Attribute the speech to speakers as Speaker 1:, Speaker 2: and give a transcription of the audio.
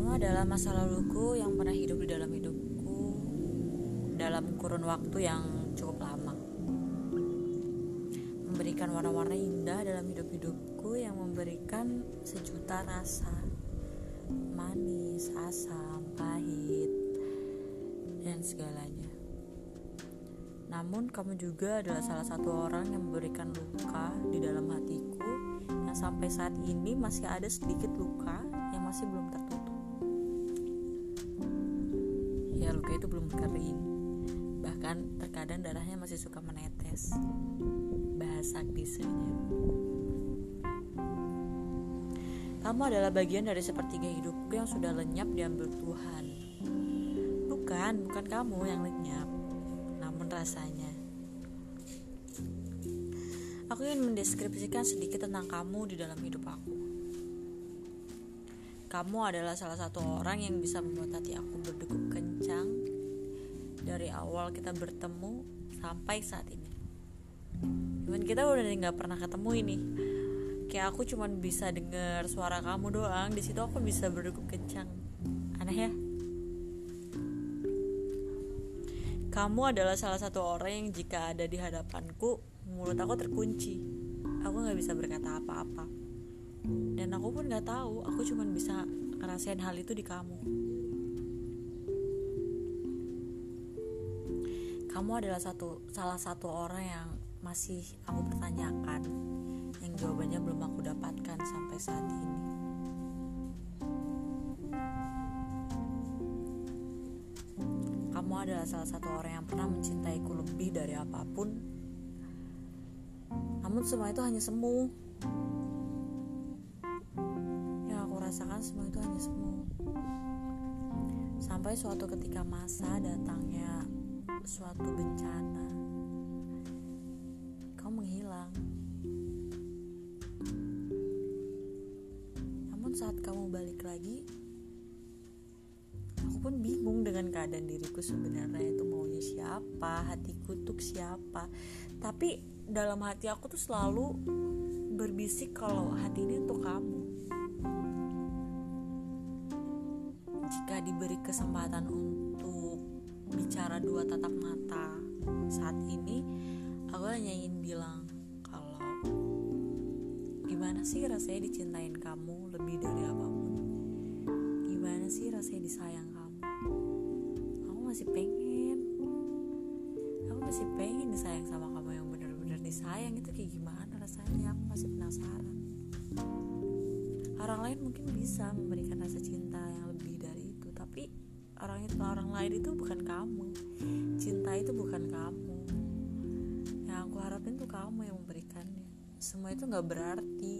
Speaker 1: adalah masa laluku yang pernah hidup di dalam hidupku dalam kurun waktu yang cukup lama. Memberikan warna-warna indah dalam hidup-hidupku yang memberikan sejuta rasa. Manis, asam, pahit, dan segalanya. Namun kamu juga adalah salah satu orang yang memberikan luka di dalam hatiku yang sampai saat ini masih ada sedikit luka yang masih belum tertutup. Itu belum kering, bahkan terkadang darahnya masih suka menetes. Bahasa klisenya. Kamu adalah bagian dari sepertiga hidupku yang sudah lenyap diambil Tuhan. Bukan, bukan kamu yang lenyap rasanya. Aku ingin mendeskripsikan sedikit tentang kamu di dalam hidup aku. Kamu adalah salah satu orang yang bisa membuat hati aku berdegup kencang dari awal kita bertemu sampai saat ini. Cuman kita udah nggak pernah ketemu ini. Kayak aku cuman bisa dengar suara kamu doang. Di situ aku bisa berdegup kencang. Aneh ya? Kamu adalah salah satu orang yang jika ada di hadapanku, mulut aku terkunci. Aku gak bisa berkata apa-apa. Dan aku pun gak tahu, aku cuma bisa ngerasain hal itu di kamu. Kamu adalah satu salah satu orang yang masih aku pertanyakan, yang jawabannya belum aku dapatkan sampai saat ini. kamu adalah salah satu orang yang pernah mencintaiku lebih dari apa pun. Namun semua itu hanya semu. Yang aku rasakan semua itu hanya semu. Sampai suatu ketika masa datangnya suatu bencana. Kau menghilang. Namun saat kamu balik lagi, aku pun bingung dengan keadaan diriku sebenarnya itu maunya siapa hatiku tuh siapa tapi dalam hati aku tuh selalu berbisik kalau hati ini untuk kamu jika diberi kesempatan untuk bicara dua tatap mata. Saat ini aku hanya ingin bilang kalau gimana sih rasanya dicintain kamu lebih dari apa pun? Gimana sih rasanya disayang masih pengen. Aku masih pengen disayang sama kamu yang benar-benar disayang. Itu kayak gimana rasanya? Aku masih penasaran. Orang lain mungkin bisa memberikan orang itu orang lain itu bukan kamu. Cinta itu bukan kamu. Yang aku harapin tuh kamu yang memberikannya. Semua itu nggak berarti